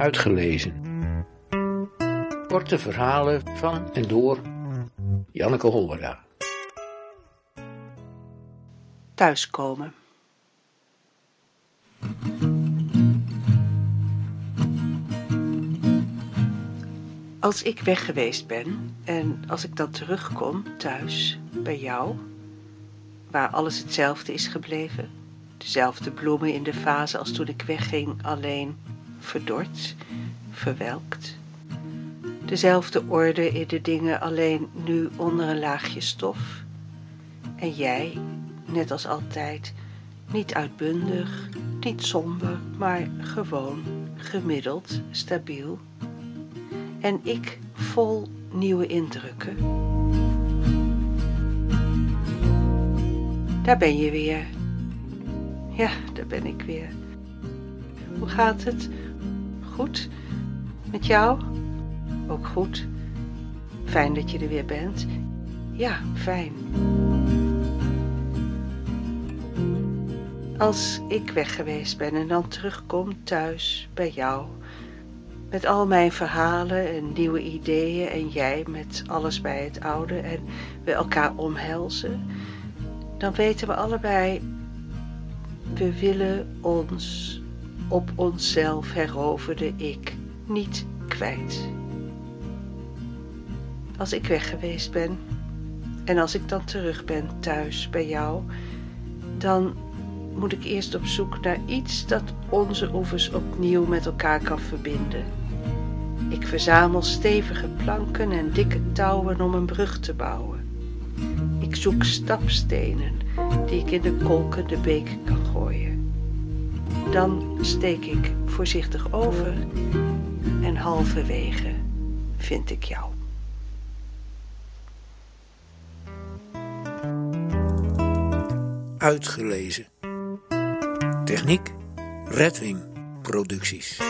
Uitgelezen. Korte verhalen van en door Janneke Hollera. Thuiskomen. Als ik weg geweest ben en als ik dan terugkom thuis bij jou, waar alles hetzelfde is gebleven, dezelfde bloemen in de fase als toen ik wegging, alleen verdord, verwelkt, dezelfde orde in de dingen, alleen nu onder een laagje stof, en jij, net als altijd, niet uitbundig, niet somber, maar gewoon, gemiddeld, stabiel en ik vol nieuwe indrukken. Daar ben je weer. Ja, daar ben ik weer. Hoe gaat het? Goed? Met jou? Ook goed. Fijn dat je er weer bent. Ja, fijn. Als ik weg geweest ben en dan terugkom thuis bij jou met al mijn verhalen en nieuwe ideeën en jij met alles bij het oude en we elkaar omhelzen, dan weten we allebei, we willen ons op onszelf heroverde ik niet kwijt. Als ik weg geweest ben en als ik dan terug ben thuis bij jou, dan moet ik eerst op zoek naar iets dat onze oevers opnieuw met elkaar kan verbinden. Ik verzamel stevige planken en dikke touwen om een brug te bouwen. Ik zoek stapstenen die ik in de kolkende beek kan gooien. Dan steek ik voorzichtig over en halverwege vind ik jou. Uitgelezen. Techniek Redwing Producties.